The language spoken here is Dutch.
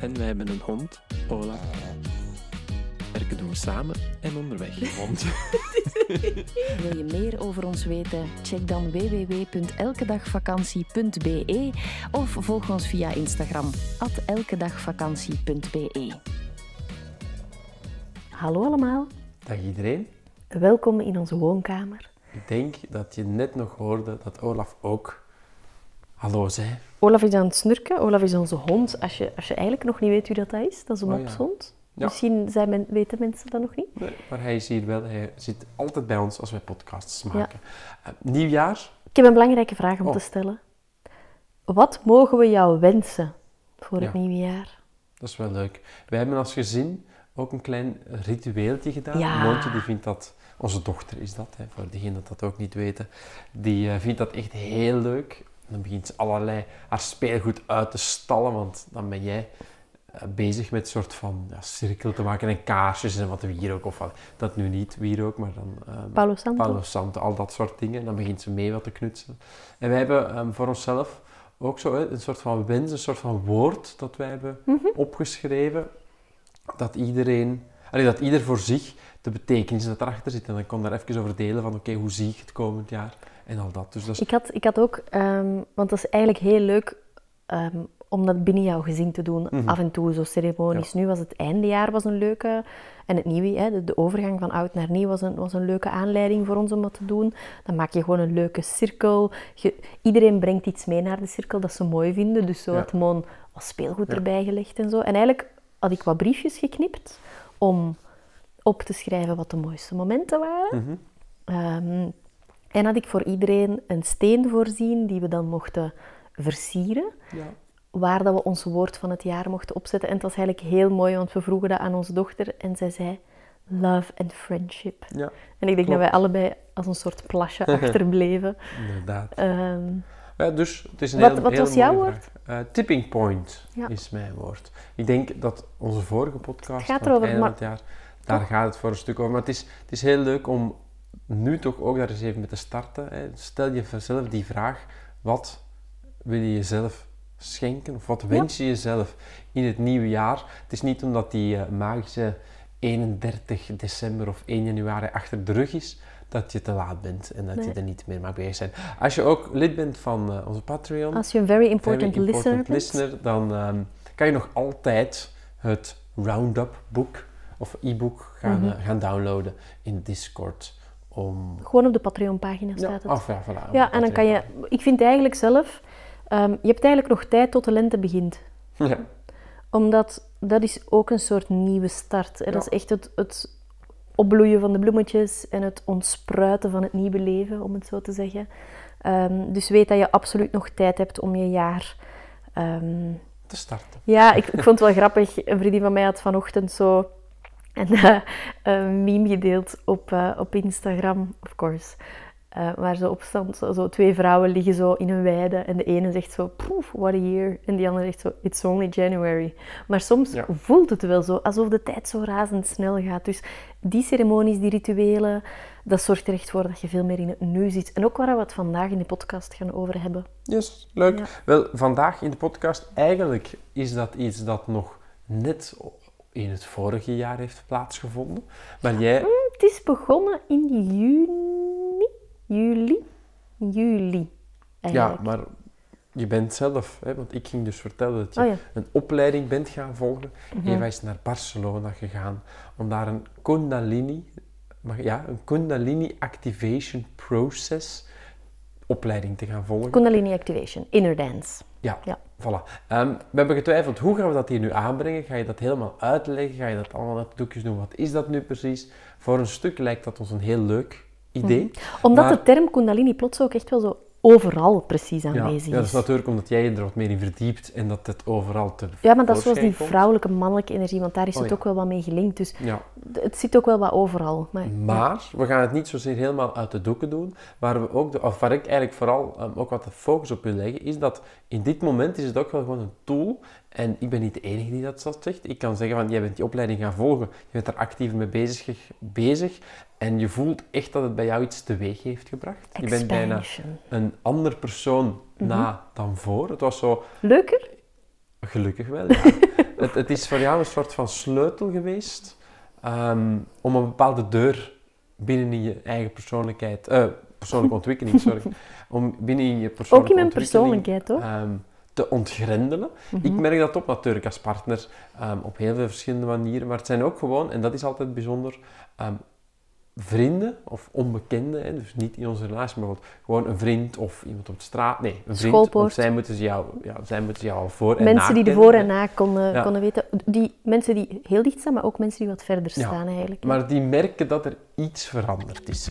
En wij hebben een hond, Olaf. Werken doen we samen en onderweg hond. Wil je meer over ons weten? Check dan www.elkedagvakantie.be of volg ons via Instagram, elkedagvakantie.be. Hallo allemaal, Dag iedereen. welkom in onze woonkamer. Ik denk dat je net nog hoorde dat Olaf ook hallo zei. Olaf is aan het snurken. Olaf is onze hond. Als je, als je eigenlijk nog niet weet wie dat is, dat is een Oh ja. mopshond. Ja. Misschien zijn men, weten mensen dat nog niet. Nee, maar hij is hier wel, hij zit altijd bij ons als wij podcasts maken. Eh, nieuwjaar, Ik heb een belangrijke vraag om Oh. te stellen. Wat mogen we jou wensen voor het Ja. nieuwe jaar? dat is wel leuk. Wij hebben als gezin ook een klein ritueeltje gedaan. Ja. Moontje die vindt dat, onze dochter is dat, hè, voor degenen dat dat ook niet weten, die eh, vindt dat echt heel leuk. Dan begint ze allerlei haar speelgoed uit te stallen, want dan ben jij eh, bezig met een soort van ja, cirkel te maken en kaarsjes en wat wierook of wat. Dat nu niet wierook, maar dan ehm, Palo Santo? Palo Santo, al dat soort dingen. Dan begint ze mee wat te knutselen. En wij hebben ehm, voor onszelf ook zo een soort van wens, een soort van woord dat wij hebben Mhm. opgeschreven. Dat iedereen, allee, dat ieder voor zich de betekenis dat erachter zit. En dan kon daar even over delen van oké, hoe zie ik het komend jaar en al dat. Dus dat is Ik had, ik had ook, ehm, want dat is eigenlijk heel leuk ehm, om dat binnen jouw gezin te doen. Mhm. Af en toe zo ceremonisch. Nu was het eindejaar was een leuke, en het nieuwe, hè, de, de overgang van oud naar nieuw was een, was een leuke aanleiding voor ons om dat te doen. Dan maak je gewoon een leuke cirkel. Je, iedereen brengt iets mee naar de cirkel dat ze mooi vinden. Dus zo Ja. had wat speelgoed Ja. erbij gelegd en zo. En eigenlijk had ik wat briefjes geknipt om op te schrijven wat de mooiste momenten waren. Mhm. Ehm, en had ik voor iedereen een steen voorzien die we dan mochten versieren, ja. waar dat we ons woord van het jaar mochten opzetten. En het was eigenlijk heel mooi, want we vroegen dat aan onze dochter en zij zei love and friendship. ja, En ik denk dat wij allebei als een soort plasje achterbleven. inderdaad. Ehm, Ja, dus het is een Wat- heel, wat heel was jouw woord? Eh, tipping point Ja. is mijn woord. Ik denk dat onze vorige podcast Het gaat van het erover, einde maar- van het jaar, daar gaat het voor een stuk over. Maar het is, het is heel leuk om nu toch ook daar eens even mee te starten. Hè. Stel jezelf die vraag, wat wil je jezelf schenken? Of wat wens je jezelf in het nieuwe jaar? Het is niet omdat die eh, magische 31 december of 1 januari achter de rug is, dat je te laat bent en dat Nee. je er niet meer mee bezig zijn. Als je ook lid bent van eh, onze Patreon, als je een very important, Very listener important listener, dan ehm, kan je nog altijd het Roundup boek of e-book gaan, Mhm. eh, gaan downloaden in Discord. Om... gewoon op de Patreon-pagina Ja, staat het. af, ja, voilà, Ja, en dan kan je... Ik vind eigenlijk zelf... ehm, je hebt eigenlijk nog tijd tot de lente begint. Ja, Omdat dat is ook een soort nieuwe start. hè. Dat Ja. is echt het, het opbloeien van de bloemetjes en het ontspruiten van het nieuwe leven, om het zo te zeggen. Ehm, dus weet dat je absoluut nog tijd hebt om je jaar... ehm, te starten. ja, ik, ik vond het wel grappig. Een vriendin van mij had vanochtend zo een, eh, een meme gedeeld op, eh, op Instagram, of course. Eh, waar zo op stond, zo, zo twee vrouwen liggen zo in een weide en de ene zegt zo, poef, what a year. En die andere zegt zo, it's only January. Maar soms Ja. voelt het wel zo, alsof de tijd zo razendsnel gaat. Dus die ceremonies, die rituelen, dat zorgt er echt voor dat je veel meer in het nu zit. En ook waar we het vandaag in de podcast gaan over hebben. Yes, leuk. Ja. Wel, vandaag in de podcast, eigenlijk is dat iets dat nog net in het vorige jaar heeft plaatsgevonden. Maar jij... Het is begonnen in juni, juli, juli Ja, maar je bent zelf, hè, want ik ging dus vertellen dat je Oh ja. een opleiding bent gaan volgen. Mhm. Eva is naar Barcelona gegaan om daar een Kundalini, maar ja, een Kundalini Activation Process opleiding te gaan volgen. Kundalini Activation, Inner Dance. Ja, Ja. Voilà. Ehm, we hebben getwijfeld, hoe gaan we dat hier nu aanbrengen? Ga je dat helemaal uitleggen? Ga je dat allemaal uit doekjes doen? Wat is dat nu precies? Voor een stuk lijkt dat ons een heel leuk idee. Omdat Maar- de term Kundalini plots ook echt wel zo overal precies Ja, aanwezig ja, dat is is. natuurlijk omdat jij je er wat meer in verdiept en dat het overal te Ja, maar dat is zoals die vrouwelijke, mannelijke energie, want daar is Oh, het ja. ook wel wat mee gelinkt. Dus Ja, het zit ook wel wat overal. Maar, maar we gaan het niet zozeer helemaal uit de doeken doen. Waar, we ook de, of waar ik eigenlijk vooral ehm, ook wat de focus op wil leggen, is dat in dit moment is het ook wel gewoon een tool. En ik ben niet de enige die dat zo zegt. Ik kan zeggen van, jij bent die opleiding gaan volgen. Je bent er actief mee bezig, bezig en je voelt echt dat het bij jou iets teweeg heeft gebracht. Je bent bijna Expansion. een ander persoon na dan voor. Het was zo, Leuker? Gelukkig wel, ja. het, het is voor jou een soort van sleutel geweest ehm, om een bepaalde deur binnen in je eigen persoonlijkheid, eh, persoonlijke ontwikkeling, sorry, om binnen in je Ook persoonlijke in mijn persoonlijkheid, hoor. ehm, te ontgrendelen. Ik merk dat ook natuurlijk als partner ehm, op heel veel verschillende manieren, maar het zijn ook gewoon, en dat is altijd bijzonder, vrienden of onbekenden, hè, dus niet in onze relatie, maar gewoon een vriend of iemand op de straat. Nee, een vriend, Schoolpoort. want zij moeten ze jou, ja, zij moeten ze jou al voor en mensen die de voor en na konden, Ja. konden weten. Die mensen die heel dicht staan, maar ook mensen die wat verder Ja, staan eigenlijk. Maar die merken dat er iets veranderd is.